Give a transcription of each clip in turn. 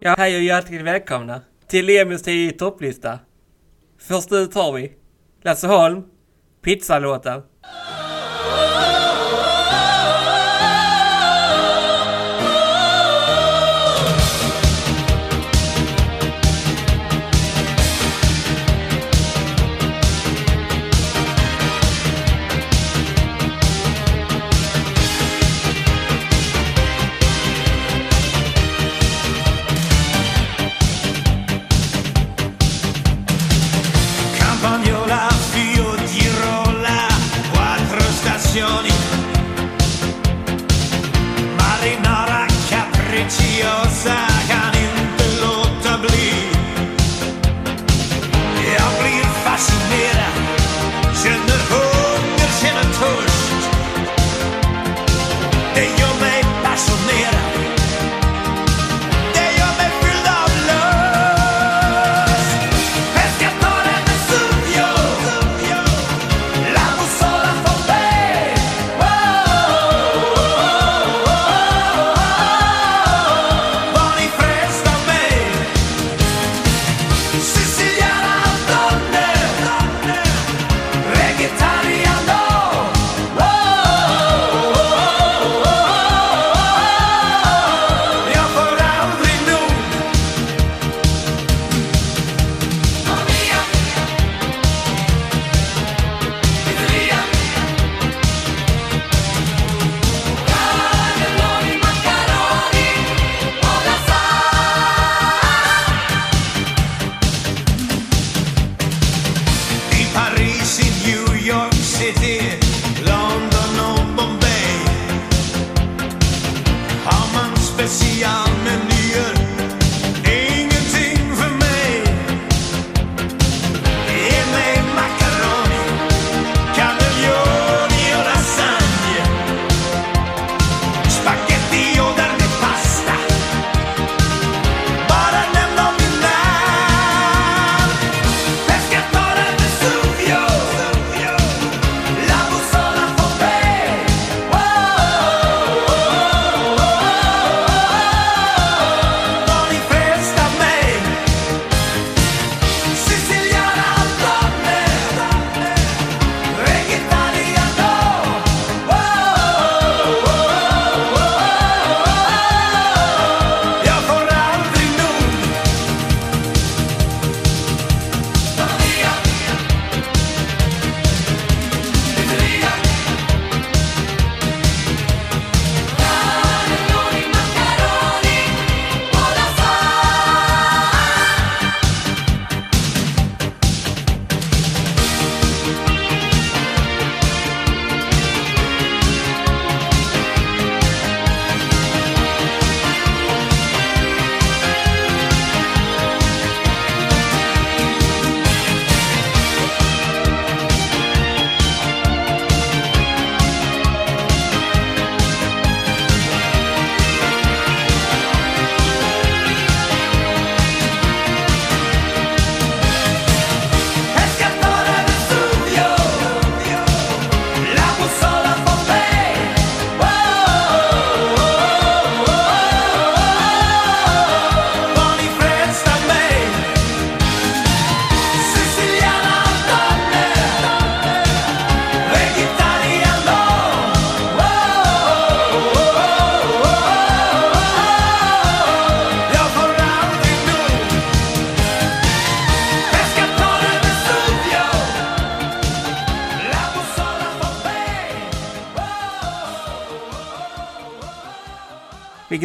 Ja, hej och hjärtligt välkomna till Emils 10 topplista. Först ut har vi Lasse Holm, Pizzalåten.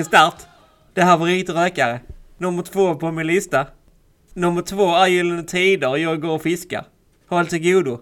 vilken start! Det här var riktigt rökare. Nummer två på min lista. Nummer två är Gyllene Tider och jag går och fiskar. Håll till godo!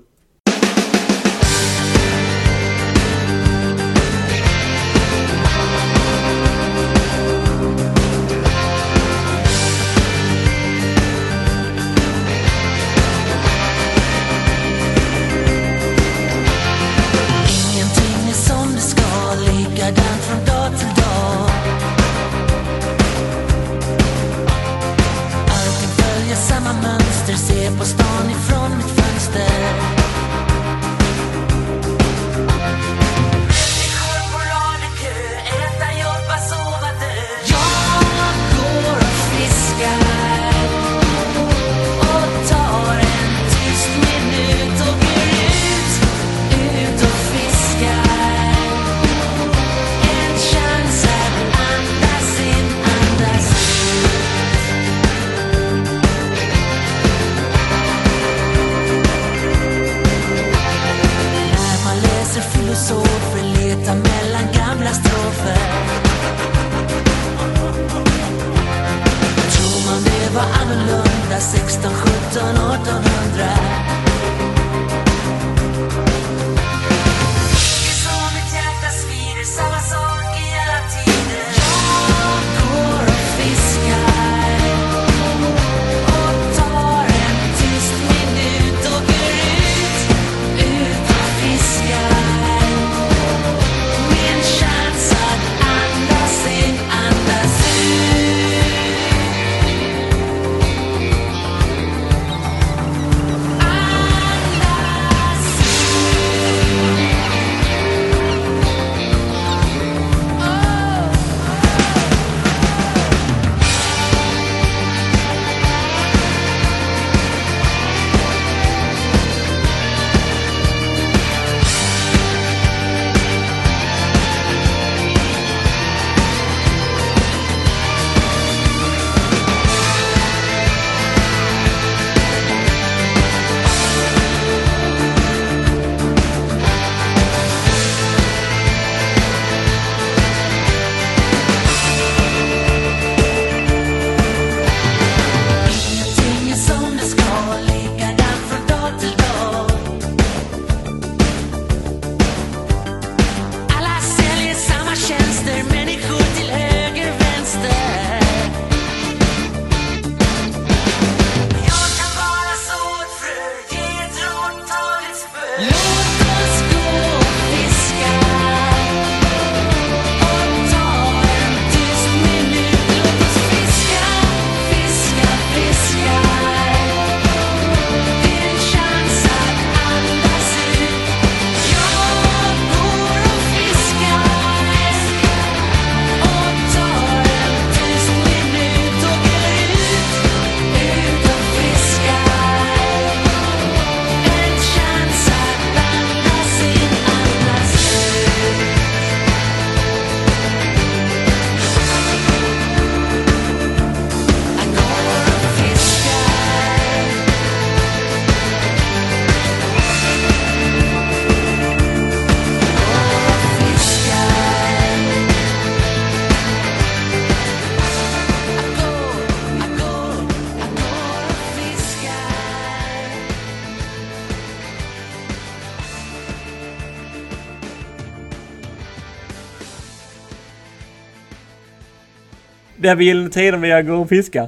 eviga gyllene tider med jag går och fiskar.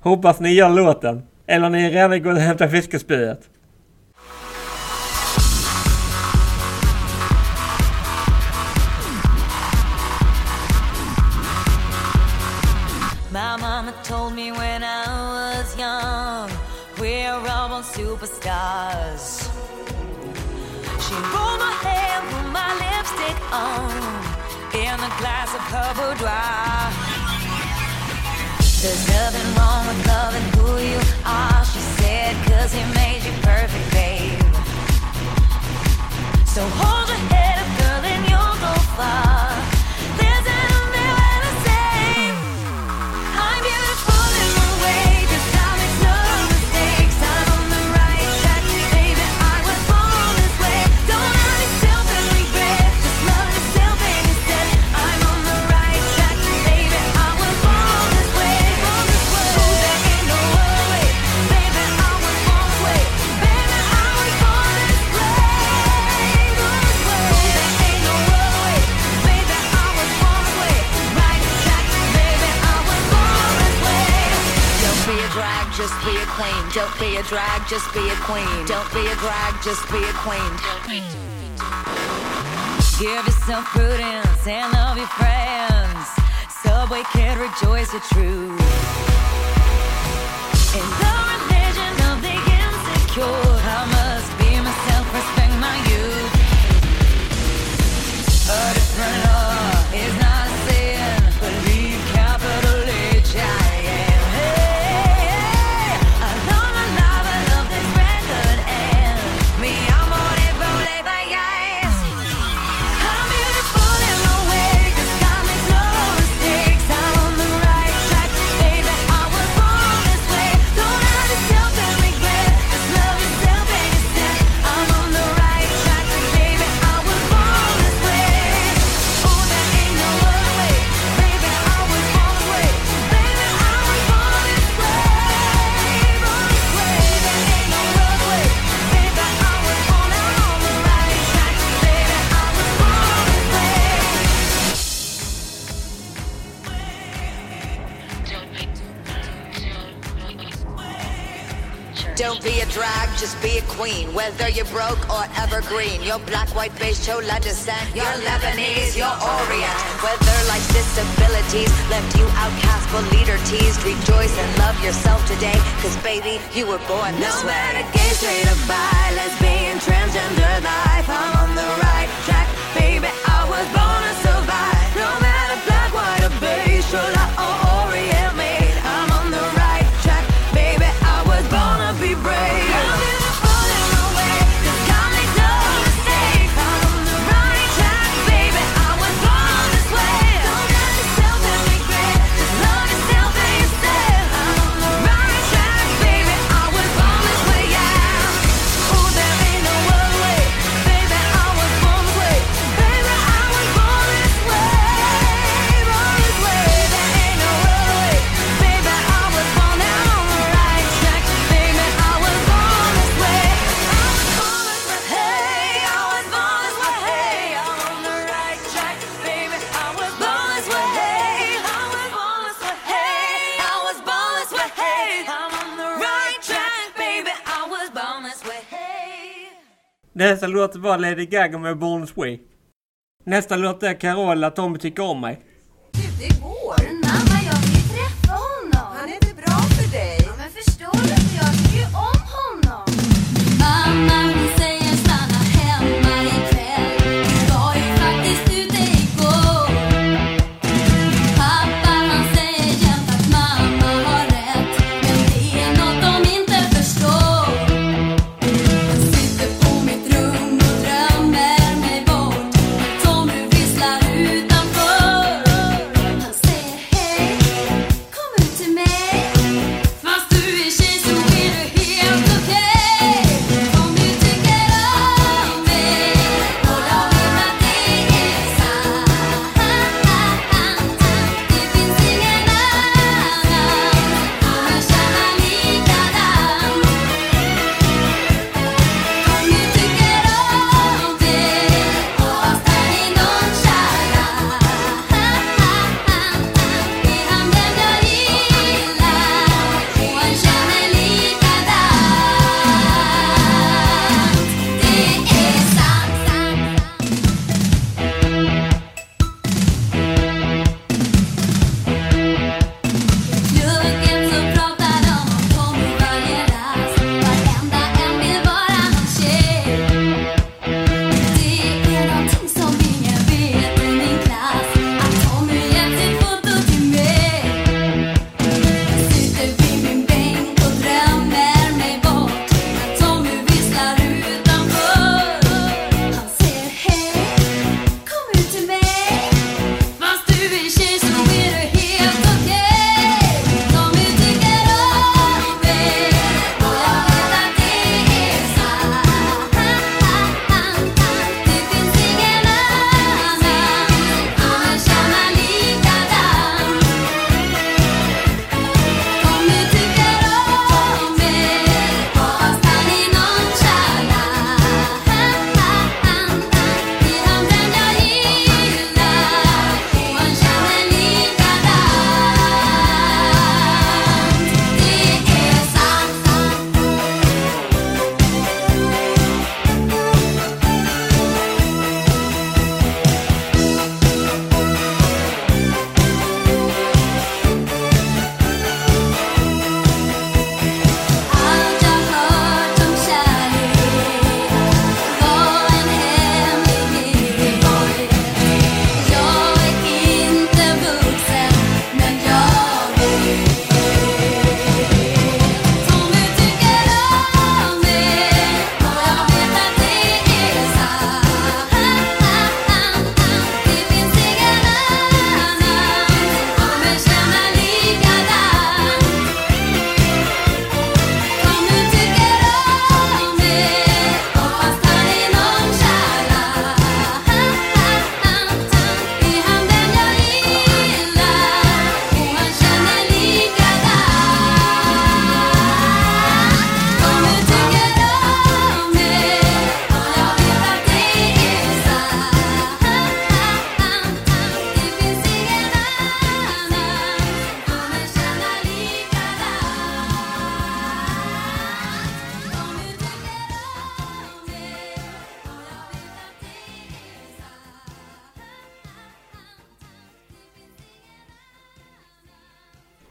Hoppas ni gör låten. Eller ni redan går och hämtar fiskespöet. My mama told me when I was young We're all born superstars She rolled my hair, put my lipstick on In a glass of purple dry There's nothing wrong with loving who you are, she said, cause he made you perfect, babe. So hold your head up, girl, and you'll go far. just be a queen. Don't be a drag, just be a queen. Don't be a drag, just be a queen. Give yourself prudence and love your friends. Subway can rejoice the truth. In the religion of the insecure, I must be myself, respect my youth. But Don't be a drag, just be a queen. Whether you're broke or evergreen, you're black, white, beige, chola descent, you're Lebanese, you're Orient. Whether life's disabilities left you outcast but leader teased, rejoice and love yourself today, cause baby, you were born this no way. No matter gay, straight or bi, lesbian, transgender life, I'm Nästa låt var Lady Gaga med Born Way. Nästa låt är Carola, Tommy tycker om mig. Det går!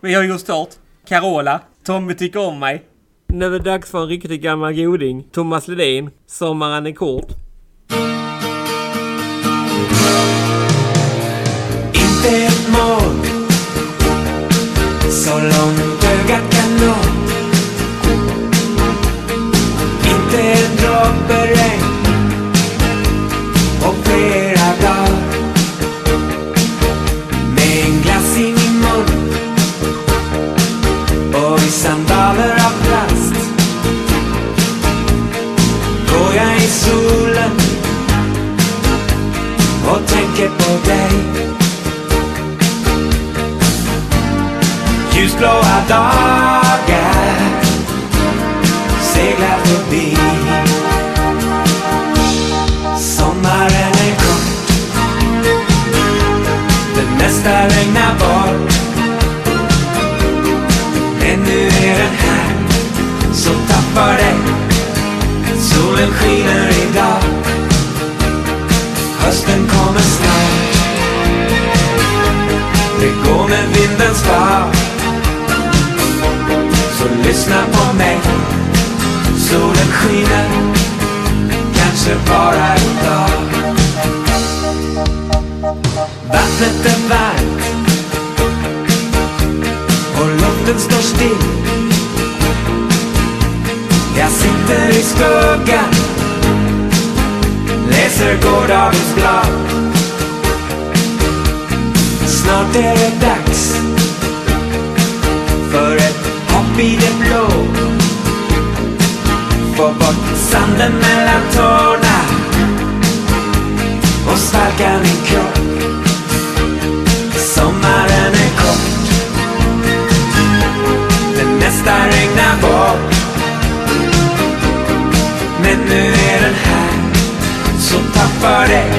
Vi har gjort start. Carola. Tommy tycker om mig. Nu är det dags för en riktig gammal goding. Thomas Ledin. Sommaren är kort. Inte ett mål Så långt ögat kan nå Inte en droppe regn På flera dagar o tänker på dig Ljusblåa dagar seglar förbi för dig.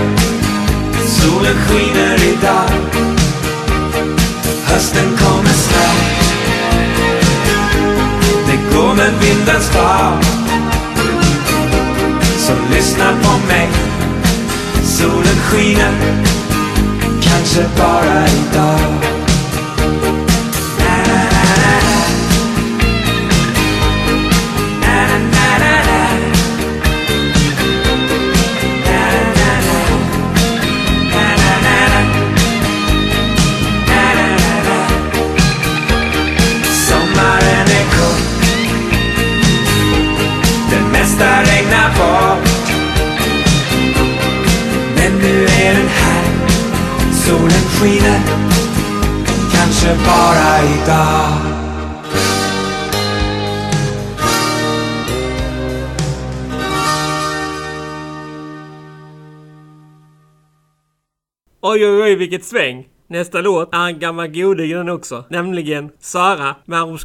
Solen skiner idag. Hösten kommer snart. Det går med vindens fart. Så lyssna på mig. Solen skiner, kanske bara idag. skiner Kanske bara idag. Oj, oj, oj, vilket sväng! Nästa låt är en gammal goding den också, nämligen Sara med Arms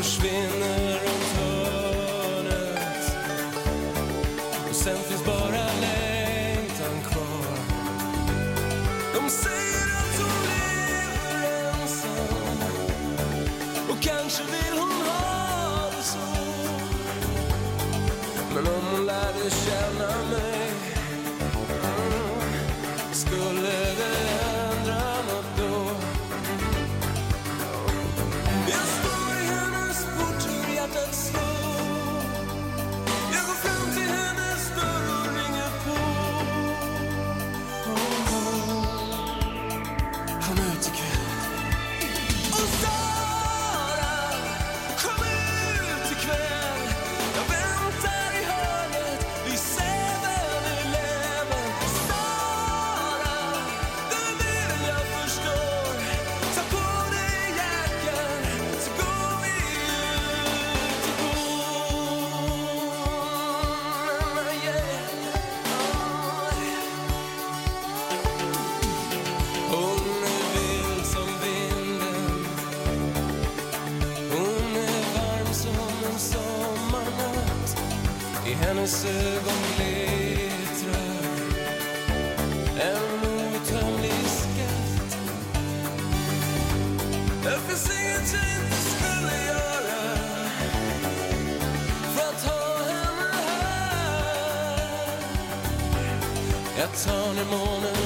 verschwinde I hennes ögon glittrar en outtömlig skatt. Det finns inget jag inte skulle göra för att ha henne här. Jag tar ner månen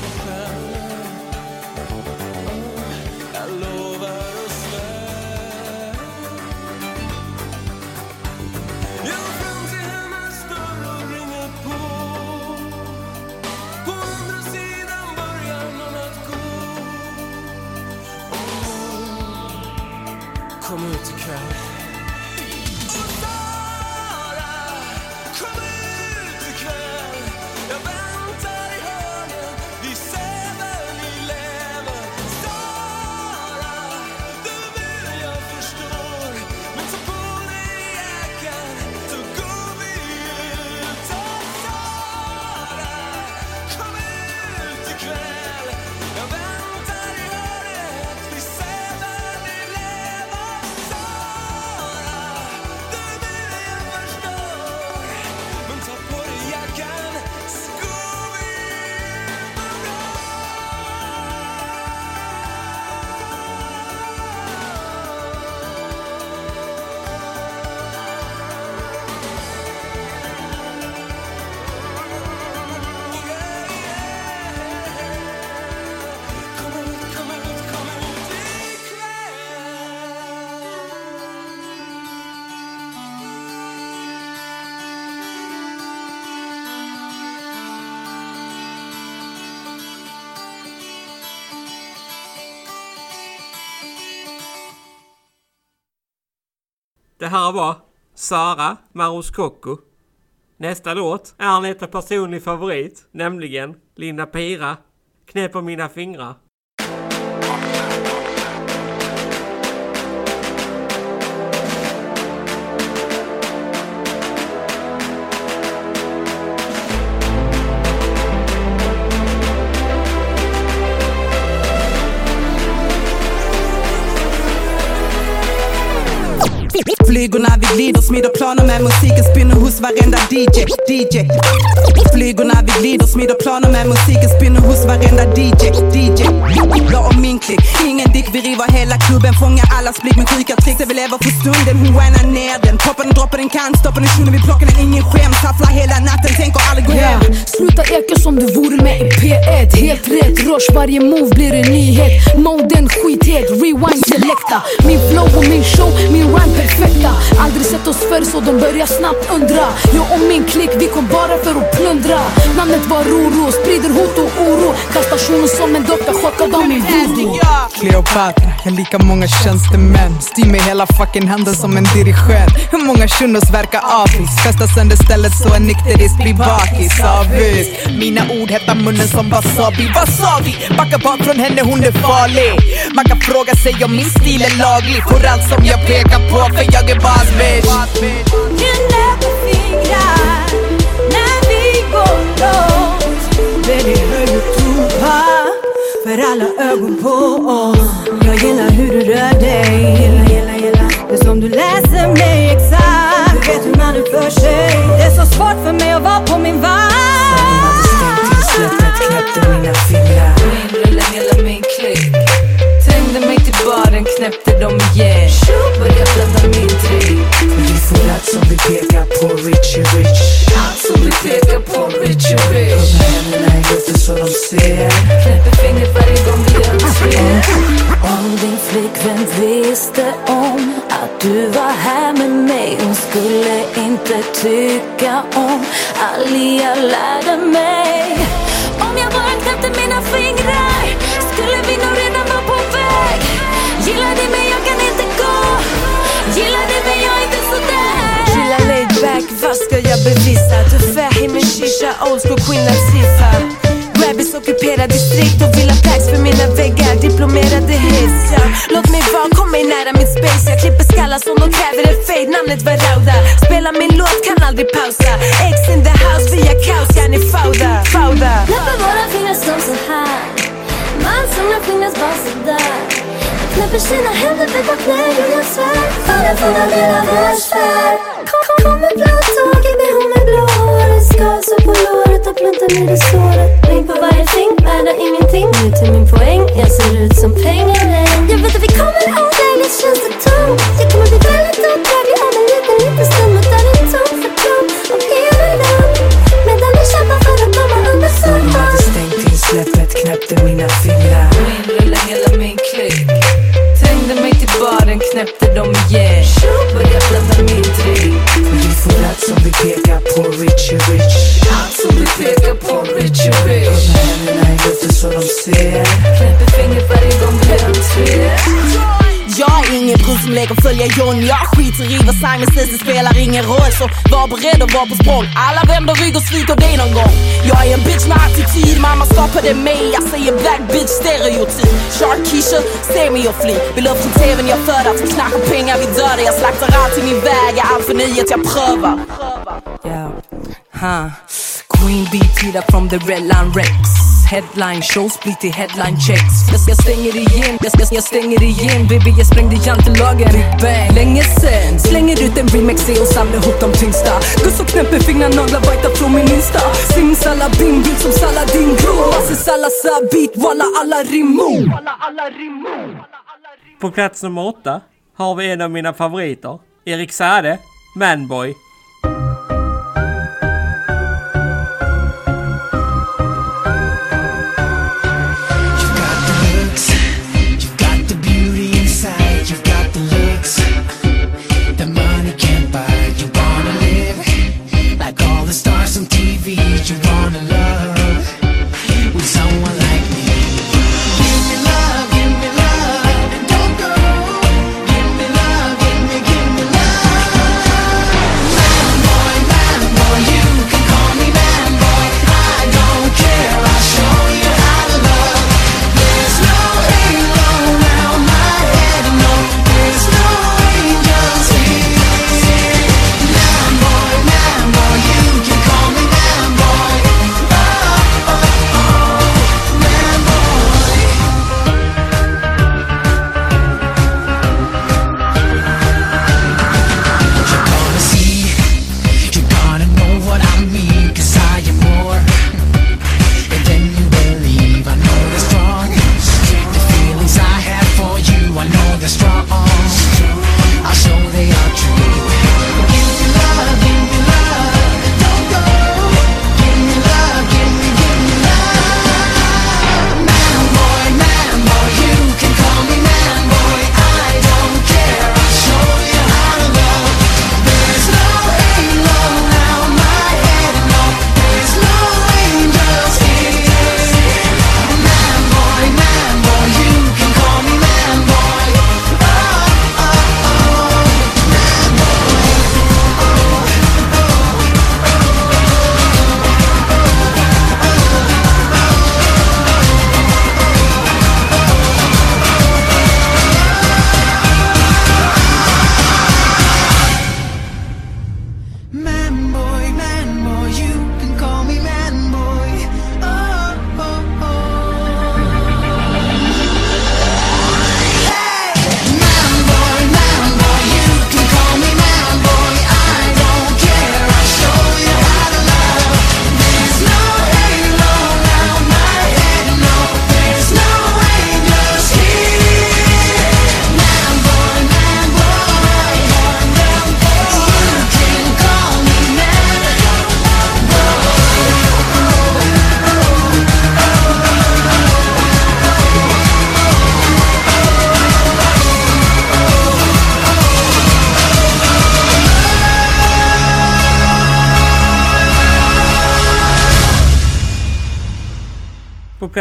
Det här var Sara Maruskoko. Nästa låt är en lite personlig favorit, nämligen Linda Pira, Knä på mina fingrar. Flygorna vi glider, smider planer med musiken spinner hos varenda DJ, DJ Flygorna vi glider, smider planer med musiken spinner hos varenda DJ, DJ Jag och min klick, ingen dick, vi river hela klubben Fångar allas blick med sjuka tricks, vi lever för stunden Hon ner den, toppen den, droppen den kan Stoppen den shunon, vi plockar den, ingen skämt. Tafflar hela natten, tänker aldrig gå hem. Sluta eka som du vore med i P1 Helt rätt, rush varje move blir en nyhet. Moden skithet, rewind selecta Min flow och min show, min rhyme perfekta Aldrig sett oss förr så de börjar snabbt undra. Jag och min klick, vi kom bara för att plundra. Namnet var Roro, sprider hot och oro. Kastar shunon som en docka, chockad av min voodoo Cleopatra, jag. Lika många tjänstemän. Styr med hela fucking handen som en dirigent. Hur många shunos verkar avis? Kastar sönder stället så en nykterist blir bakis. Avis, mina ord hettar munnen som wasabi. Wasabi, backa bak från henne hon är farlig. Man kan fråga sig om min stil är laglig. Får allt som jag pekar på för jag är boss bitch fingrar när vi går långt Baby, hör du Tupac? För alla ögon på oss Jag gillar hur du rör dig Gillar, gillar, gillar Det är som du läser mig exakt Du vet hur man uppför sig Det är så svårt för mig att vara på min vakt knäppte mina fingrar den knäppte dem igen Börja blanda min drink. Vi får allt som vi pekar på Richie Rich. Allt som vi pekar på, Richie Rich. Händerna i luften så de ser. Knäpper fingret varje gång vi gör Om din flickvän visste om att du var här med mig Hon skulle inte tycka om allt jag lärde mig. Om jag bara knäppte mina fingrar skulle vi nog Gillar det men jag kan inte gå. Gillar det men jag är inte sådär Chilla laid back, vad ska jag bevisa? Tufahi min shisha, old school queen Latifah Rabbits ockuperar distrikt och vill ha plaques för mina väggar Diplomerade hits, ja. Låt mig vara, kom mig nära mitt space. Jag klipper skallar som de kräver en fade. Namnet var Rauda. Spela min låt, kan aldrig pausa. Ex in the house, via kaos, jag är fauda, fauda. Knäpper våra fingrar som så här. Man som jag fingras bara sådär Knäpper sina händer vid vårt knä och jag svär Faller från all hela vår sfär. Kom, kom, kom med blå tåg, ge mig hon med blå Vänta nu det såret. Ring på varje ring, värda ingenting. Nu till min poäng, jag ser ut som pengar. Jag vet att vi kommer aldrig, känns det tomt. Jag kommer bli väldigt otrevlig om en liten, liten stund Men där är tom för tom och hela Medan vi kämpar för att komma under Hon hade soffan stängt in släppet, knäppte mina fingrar knäppte dem igen Började blanda min drink Vi får allt som vi pekar på, Richie Rich Allt som vi pekar på, Richie Rich Med händerna i luften så de ser Knäpper fingret varje Du som lägger följa John Jag skiter i vad Simon säger, det spelar ingen roll. Så var beredd att vara på språng Alla vänder rygg och sviker dig någon gång. Jag är en bitch med attityd, mamma skapade mig. Jag säger black bitch stereotyp. Shark Keisha, se mig och fly Vill upp från tvn, jag föder Som knackar pengar, vi dödar. Jag slaktar allt i min väg, jag är allt för nyhet, jag prövar. Yeah, huh. Queen B tida from the red line Rex. Headline shows blir till headline checks. Jag, jag stänger igen, jag, jag, jag stänger igen. Baby jag sprängde jantelagen. Big bang, länge sen Slänger ut en remix och samlar ihop de tyngsta. Guss och knäpper fingrar, naglar bajtar från min insta. Simsalabim, bild som Saladin Grå. Masse salasa, beat, walla alla rimmo. På plats nummer åtta har vi en av mina favoriter. Erik Sade, Manboy.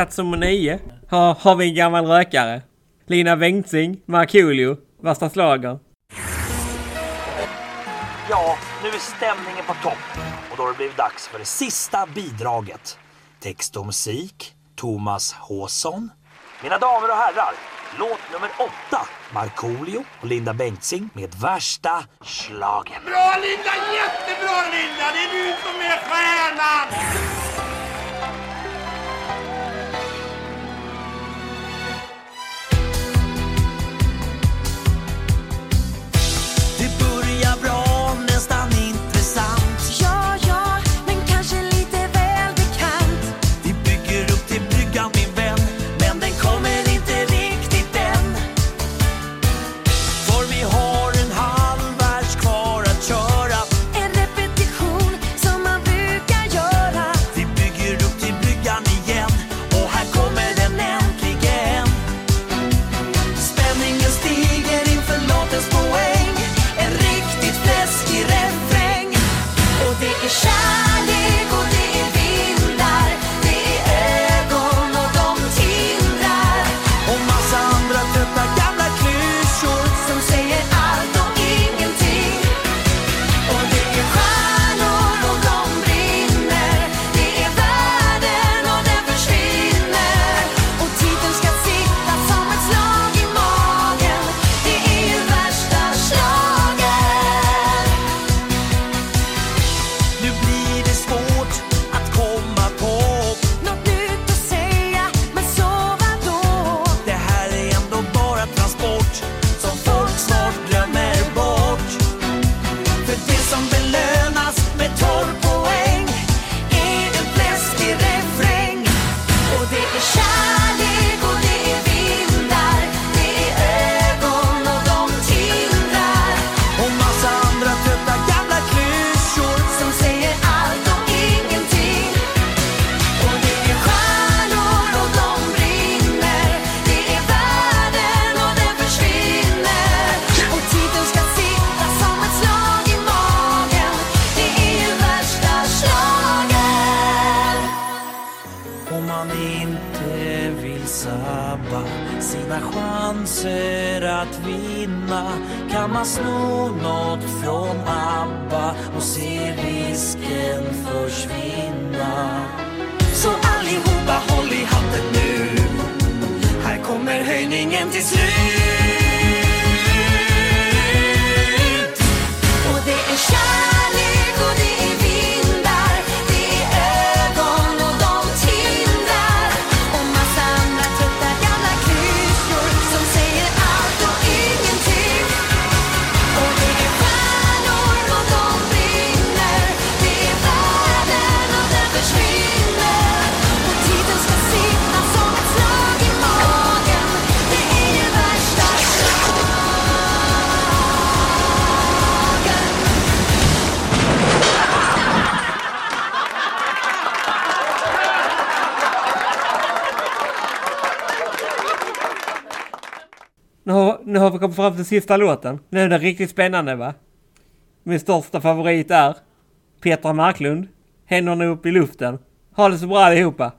Plats nummer nio har, har vi en gammal rökare. Lina Bengtzing, Markoolio, Värsta slager. Ja, nu är stämningen på topp och då har det blivit dags för det sista bidraget. Text och musik, Thomas Håsson. Mina damer och herrar, låt nummer åtta, Markoolio och Linda Bengtzing med Värsta slagen. Bra Linda, jättebra Linda! Det är du som är stjärnan! see vi kommer fram till sista låten. Nu är den riktigt spännande va? Min största favorit är Petra Marklund. Händerna upp i luften. Ha det så bra allihopa!